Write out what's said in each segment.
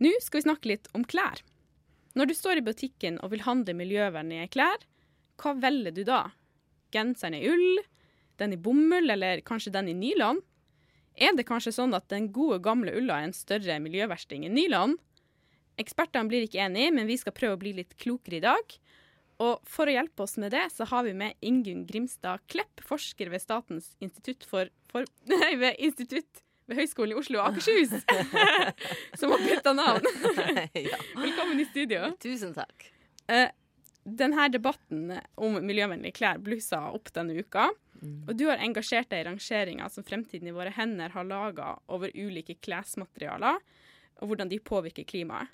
Nå skal vi snakke litt om klær. Når du står i butikken og vil handle miljøvennlige klær, hva velger du da? Genseren i ull, den i bomull eller kanskje den i nylon? Er det kanskje sånn at den gode, gamle ulla er en større miljøversting enn nylon? Ekspertene blir ikke enige, men vi skal prøve å bli litt klokere i dag. Og for å hjelpe oss med det, så har vi med Ingunn Grimstad Klepp, forsker ved Statens institutt for, for Nei, ved Institutt ved Høgskolen i Oslo og Akershus, som har bytta navn. Velkommen i studio. Tusen takk. Eh, denne debatten om miljøvennlige klær blussa opp denne uka. Og du har engasjert deg i rangeringa som Fremtiden i våre hender har laga over ulike klesmaterialer, og hvordan de påvirker klimaet.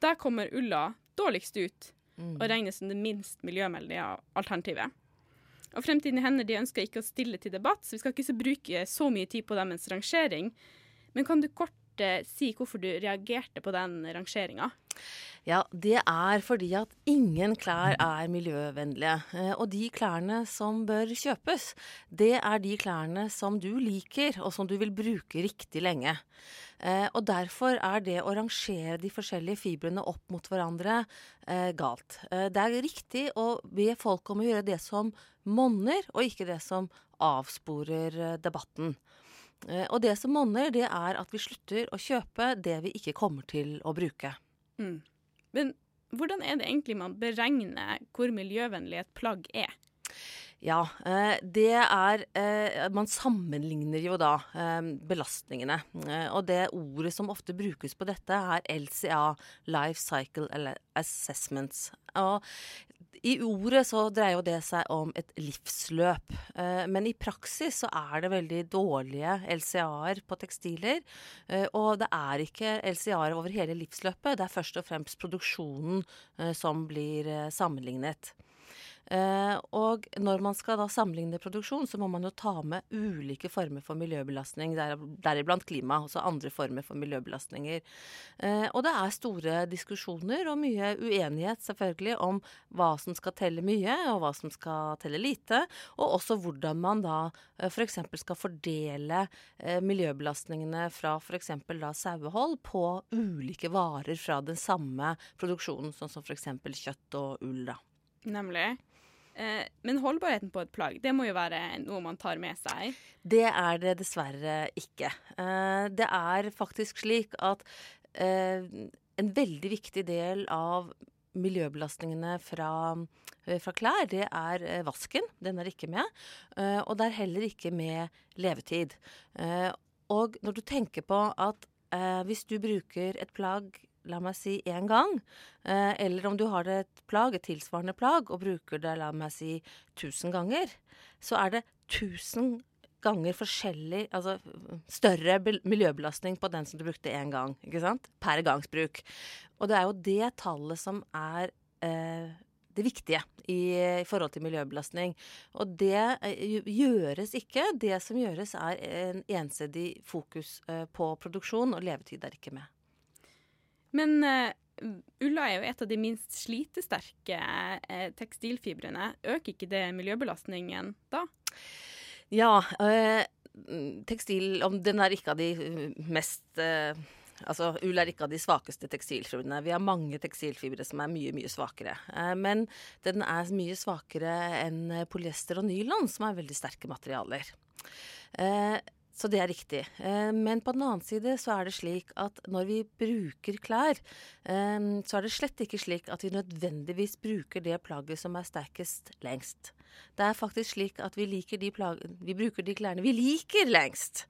Der kommer ulla dårligst ut, og regnes som det minst miljøvennlige alternativet. Og Fremtiden i hender de ønsker ikke å stille til debatt, så vi skal ikke så bruke så mye tid på deres rangering. Men kan du kort si hvorfor du reagerte på den rangeringa? Ja, det er fordi at ingen klær er miljøvennlige. Eh, Og de klærne som bør kjøpes, det er de klærne som du liker, og som du vil bruke riktig lenge. Eh, Og derfor er det å rangere de forskjellige fibrene opp mot hverandre eh, galt. Det er riktig å be folk om å gjøre det som monner, og ikke det som avsporer debatten. Eh, Og det som monner, det er at vi slutter å kjøpe det vi ikke kommer til å bruke. Mm. Men hvordan er det egentlig man beregner hvor miljøvennlig et plagg er? Ja, eh, det er eh, Man sammenligner jo da belastningene. Og det ordet som ofte brukes på dette, er LCA, Life Cycle Assessments. Og i ordet så dreier jo det seg om et livsløp. Eh, men i praksis så er det veldig dårlige LCA-er på tekstiler. Eh, og det er ikke LCA-er over hele livsløpet. Det er først og fremst produksjonen eh, som blir sammenlignet. Eh, og når man skal da sammenligne produksjon, så må man jo ta med ulike former for miljøbelastning, der- deriblant klima, altså andre former for miljøbelastninger. Eh, og det er store diskusjoner og mye uenighet selvfølgelig om hva som skal telle mye, og hva som skal telle lite, og også hvordan man da f.eks. skal fordele eh, miljøbelastningene fra f.eks. da sauehold på ulike varer fra den samme produksjonen, sånn som f.eks. kjøtt og ull. da. Nemlig. Eh, men holdbarheten på et plagg, det må jo være noe man tar med seg. Det er det dessverre ikke. Eh, det er faktisk slik at eh, en veldig viktig del av miljøbelastningene fra, fra klær, det er vasken. Den er ikke med. Og det er heller ikke med levetid. Og når du tenker på at hvis du bruker et plagg La meg si én gang, eh, eller om du har et plagg, et tilsvarende plagg, og bruker det la meg si tusen ganger, så er det tusen ganger forskjellig, altså større miljøbelastning på den som du brukte én gang, ikke sant? Per gangsbruk. Og det er jo det tallet som er eh, det viktige i, i forhold til miljøbelastning. Og det eh, gjøres ikke. Det som gjøres er en ensidig fokus eh, på produksjon, og levetid er ikke med. Men uh, ulla er jo et av de minst slitesterke uh, tekstilfibrene. Øker ikke det miljøbelastningen da? Ja, øh, tekstil Den er ikke av de mest Altså, Ull er ikke av de svakeste tekstilfibrene. Vi har mange tekstilfibre som er mye, mye svakere. Eh, men den er mye svakere enn eh, polyester og nylon, som er veldig sterke materialer. Så det er riktig. Eh, men på den annen side så er det slik at når vi bruker klær, eh, så er det slett ikke slik at vi nødvendigvis bruker det plagget som er sterkest lengst. Det er faktisk slik at vi, de vi bruker de klærne vi liker lengst.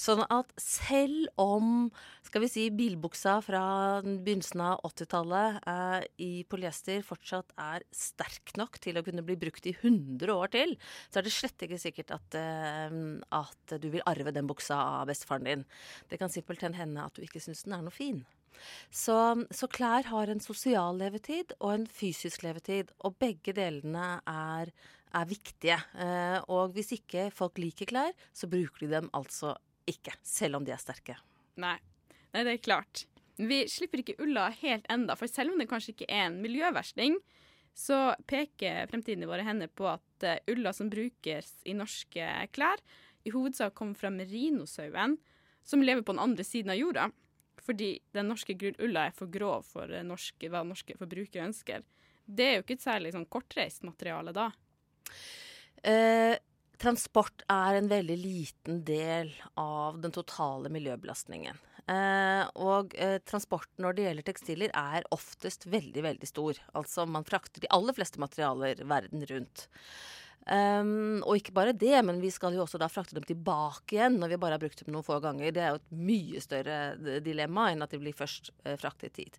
Sånn at selv om skal vi si, bilbuksa fra begynnelsen av 80-tallet eh, i polyester fortsatt er sterk nok til å kunne bli brukt i 100 år til, så er det slett ikke sikkert at, eh, at du vil arve den buksa av bestefaren din. Det kan simpelthen hende at du ikke syns den er noe fin. Så, så klær har en sosial levetid og en fysisk levetid, og begge delene er, er viktige. Eh, og hvis ikke folk liker klær, så bruker de dem altså ikke, selv om de er sterke. Nei. Nei, det er klart. Vi slipper ikke ulla helt enda, for selv om det kanskje ikke er en miljøversting, så peker fremtiden i våre hender på at eh, ulla som brukes i norske klær, i hovedsak kommer fra merinosauen, som lever på den andre siden av jorda. fordi den norske ulla er for grov for norske, hva norske forbrukere ønsker. Det er jo ikke et særlig sånn kortreist materiale da. Eh, transport er en veldig liten del av den totale miljøbelastningen. Eh, og eh, transporten når det gjelder tekstiler er oftest veldig, veldig stor. Altså man frakter de aller fleste materialer verden rundt. Um, og ikke bare det, men vi skal jo også da frakte dem tilbake igjen når vi bare har brukt dem noen få ganger. Det er jo et mye større dilemma enn at de blir først eh, fraktet hit.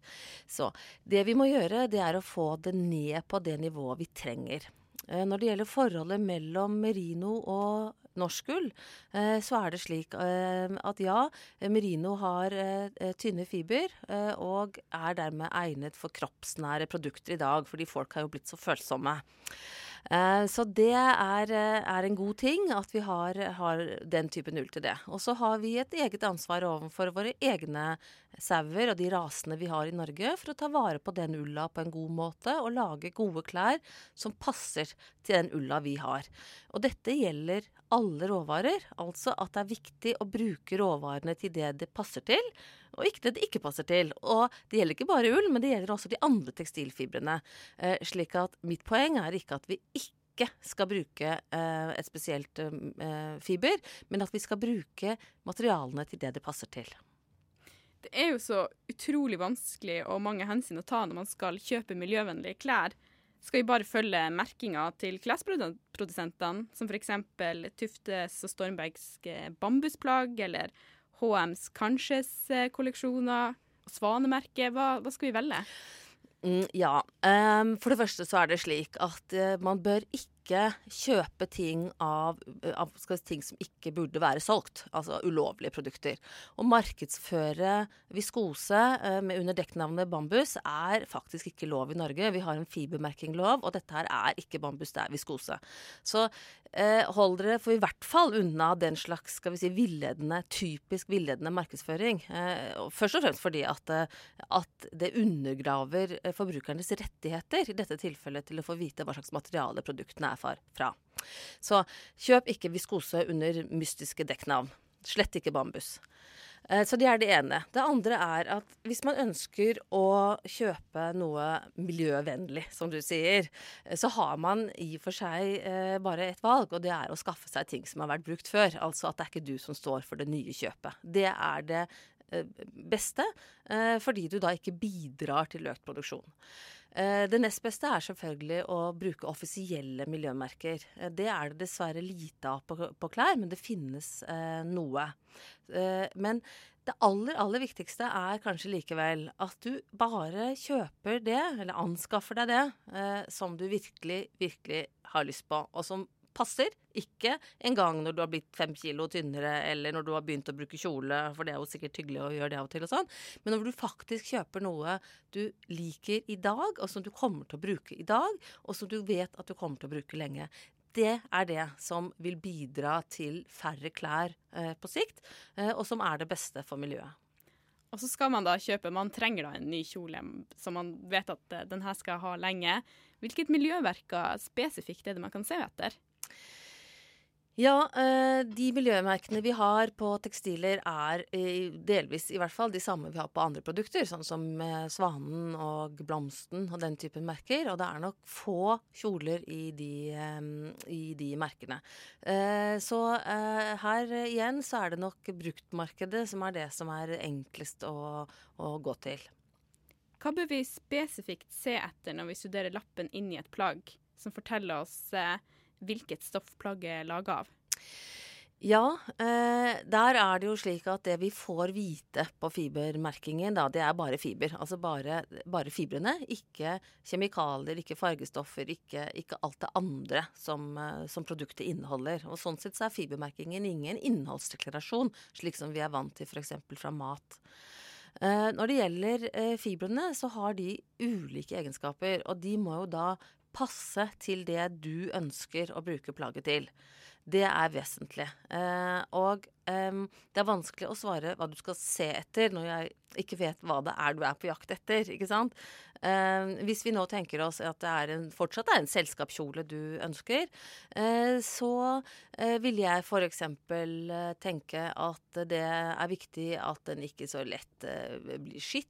Så det vi må gjøre, det er å få det ned på det nivået vi trenger. Uh, når det gjelder forholdet mellom merino og norsk ull, uh, så er det slik at ja, merino har tynne fiber og er dermed egnet for kroppsnære produkter i dag, fordi folk har jo blitt så følsomme. Eh, så det er, eh, er, en god ting at vi har, har den typen ull til det. Og så har vi et eget ansvar overfor våre egne sauer og de rasene vi har i Norge, for å ta vare på den ulla på en god måte og lage gode klær som passer til den ulla vi har. Og dette gjelder alle råvarer, altså at det er viktig å bruke råvarene til det det passer til, og ikke det det ikke passer til. Og det gjelder ikke bare ull, men det gjelder også de andre tekstilfibrene. Eh, slik at mitt poeng er ikke at vi ikke skal bruke eh, et spesielt eh, fiber, men at vi skal bruke materialene til det det passer til. Det er jo så utrolig vanskelig og mange hensyn å ta når man skal kjøpe miljøvennlige klær. Skal vi bare følge merkinga til klesprodusentene, som f.eks. Tuftes og Stormbergs bambusplagg, eller HMs Kanskjes-kolleksjoner, Svanemerket. Hva, hva, skal vi velge? Mm, ja. Um, for det første så er det slik at uh, man bør ikke ikke kjøpe ting av, av ting som ikke burde være solgt, altså ulovlige produkter. Å markedsføre viskose eh, med under dekknavnet bambus er faktisk ikke lov i Norge. Vi har en fibermerkinglov, og dette her er ikke bambus, det er viskose. Så eh, hold dere for i hvert fall unna den slags skal vi si, villedende, typisk villedende markedsføring. Eh, først og fremst fordi at, eh, at det undergraver eh, forbrukernes rettigheter, i dette tilfellet til å få vite hva slags materiale produktene er fra. Så kjøp ikke viskose under mystiske dekknavn. Slett ikke bambus. Eh, så det er det ene. Det andre er at hvis man ønsker å kjøpe noe miljøvennlig, som du sier, eh, så har man i og for seg eh, bare et valg, og det er å skaffe seg ting som har vært brukt før. Altså at det er ikke du som står for det nye kjøpet. Det er det beste, fordi du da ikke bidrar til økt produksjon. Eh, det nest beste er selvfølgelig å bruke offisielle miljømerker. Eh, det er det dessverre lite av på, klær, men det finnes eh, noe. Men det aller, aller viktigste er kanskje likevel at du bare kjøper det, eller anskaffer deg det, som du virkelig, virkelig har lyst på, og som passer. Ikke engang når du har blitt fem kilo tynnere, eller når du har begynt å bruke kjole, for det er jo sikkert hyggelig å gjøre det av og til og sånn. Men når du faktisk kjøper noe du liker i dag, og som du kommer til å bruke i dag, og som du vet at du kommer til å bruke lenge. Det er det som vil bidra til færre klær eh, på sikt, eh, og som er det beste for miljøet. Og så skal man da kjøpe Man trenger da en ny kjole som man vet at eh, den her skal ha lenge. Hvilket miljøverker spesifikt er det man kan se etter? Ja, eh, de miljømerkene vi har på tekstiler er delvis i hvert fall de samme vi har på andre produkter, sånn som eh, Svanen og Blomsten og den typen merker. Og det er nok få kjoler i de, eh, i de merkene. Så her igjen så er det nok bruktmarkedet som er det som er enklest å, å gå til. Hva bør vi spesifikt se etter når vi studerer lappen inn i et plagg, som forteller oss hvilket stoff plagget er laga av? Ja, eh, der er det jo slik at det vi får vite på fibermerkingen, da, det er bare fiber. Altså bare, bare fibrene. Ikke kjemikalier, ikke fargestoffer, ikke, ikke alt det andre som, eh, som, produktet inneholder. Og sånn sett så er fibermerkingen ingen innholdsdeklarasjon, slik som vi er vant til f.eks. fra mat. Eh, når det gjelder eh, fibrene, så har de ulike egenskaper, og de må jo da passe til det du ønsker å bruke plagget til. Det er vesentlig. Eh, og eh, det er vanskelig å svare hva du skal se etter når jeg ikke vet hva det er du er på jakt etter. ikke sant? Eh, hvis vi nå tenker oss at det er en, fortsatt er en selskapskjole du ønsker, eh, så eh, vil jeg f.eks. Eh, tenke at det er viktig at den ikke så lett blir skitt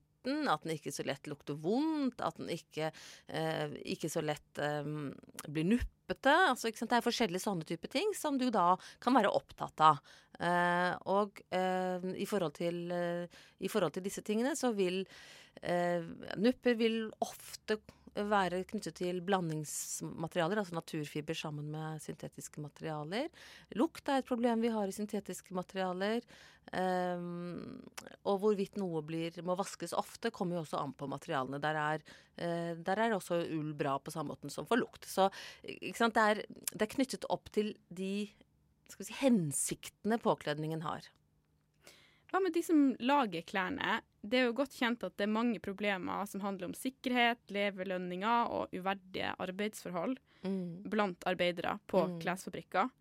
at den ikke så lett lukter vondt, at den ikke, eh, ikke så lett eh, blir nuppete. Altså, det er forskjellige sånne type ting som du da kan være opptatt av. Eh, og eh, i forhold, til, eh, i, forhold til, disse tingene så vil eh, nupper vil ofte være knyttet til blandingsmaterialer, altså naturfiber sammen med syntetiske materialer. Lukt er et problem vi har i syntetiske materialer. Um, og hvorvidt noe blir, må vaskes ofte, kommer jo også an på materialene. Der er, uh, der er også ull bra på samme måte som for lukt. Så det er, det, er, knyttet opp til de si, hensiktene påkledningen har. Hva med de som lager klærne? Det er jo godt kjent at det er mange problemer som handler om sikkerhet, levelønninger og uverdige arbeidsforhold mm. blant arbeidere på mm. klesfabrikker.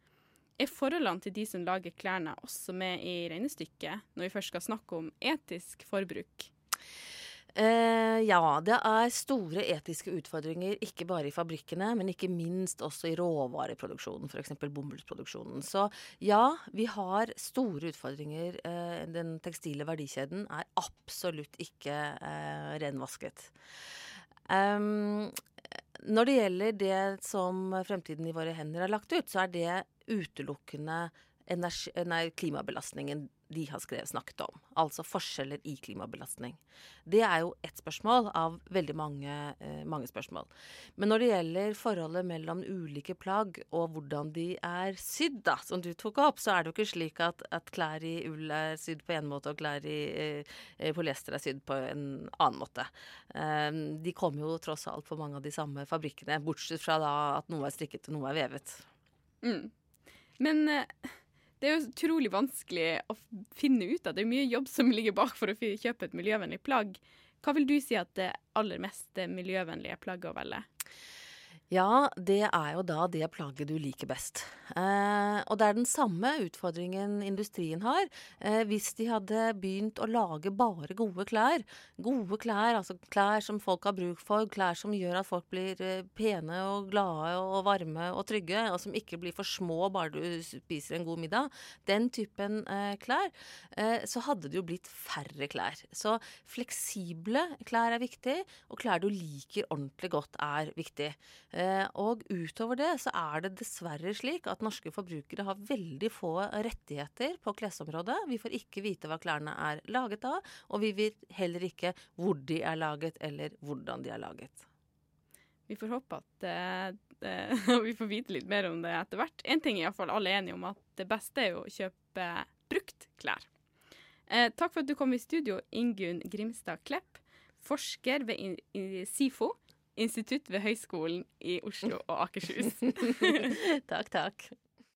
Er forholdene til de som lager klærne også med i regnestykket, når vi først skal snakke om etisk forbruk? Eh, ja, det er store etiske utfordringer, ikke bare i fabrikkene, men ikke minst også i råvareproduksjonen, f.eks. bomullsproduksjonen. Så ja, vi har store utfordringer. Eh, den tekstile verdikjeden er absolutt ikke eh, renvasket. Um, når det gjelder det som Fremtiden i våre hender har lagt ut, så er det utelukkende energi, nei, klimabelastningen de har skrevet, snakket om. Altså forskjeller i klimabelastning. Det er jo ett spørsmål av veldig mange, eh, mange, spørsmål. Men når det gjelder forholdet mellom ulike plagg og hvordan de er sydd, da, som du tok opp, så er det jo ikke slik at, at klær i ull er sydd på en måte og klær i eh, polyester er sydd på en annen måte. Eh, de kommer jo tross alt på mange av de samme fabrikkene, bortsett fra da at noe er strikket og noe er vevet. Mm. Men eh, det er jo utrolig vanskelig å finne ut av. Det er mye jobb som ligger bak for å kjøpe et miljøvennlig plagg. Hva vil du si at det aller mest miljøvennlige plagget å velge? Ja, det er jo da det plagget du liker best. Eh, og det er den samme utfordringen industrien har. Eh, hvis de hadde begynt å lage bare gode klær, gode klær, altså klær som folk har bruk for, klær som gjør at folk blir eh, pene og glade og varme og trygge, og som ikke blir for små bare du spiser en god middag, den typen eh, klær, eh, så hadde det jo blitt færre klær. Så fleksible klær er viktig, og klær du liker ordentlig godt er viktig. Eh, og utover det så er det dessverre slik at norske forbrukere har veldig få rettigheter på klesområdet. Vi får ikke vite hva klærne er laget av, og vi vet heller ikke hvor de er laget, eller hvordan de er laget. Vi får håpe at uh, vi får vite litt mer om det etter hvert. Én ting er iallfall alle enige om, at det beste er å kjøpe brukt klær. Uh, takk for at du kom i studio, Ingunn Grimstad Klepp, forsker ved SIFO, institutt ved Høgskolen i Oslo og Akershus. takk, takk.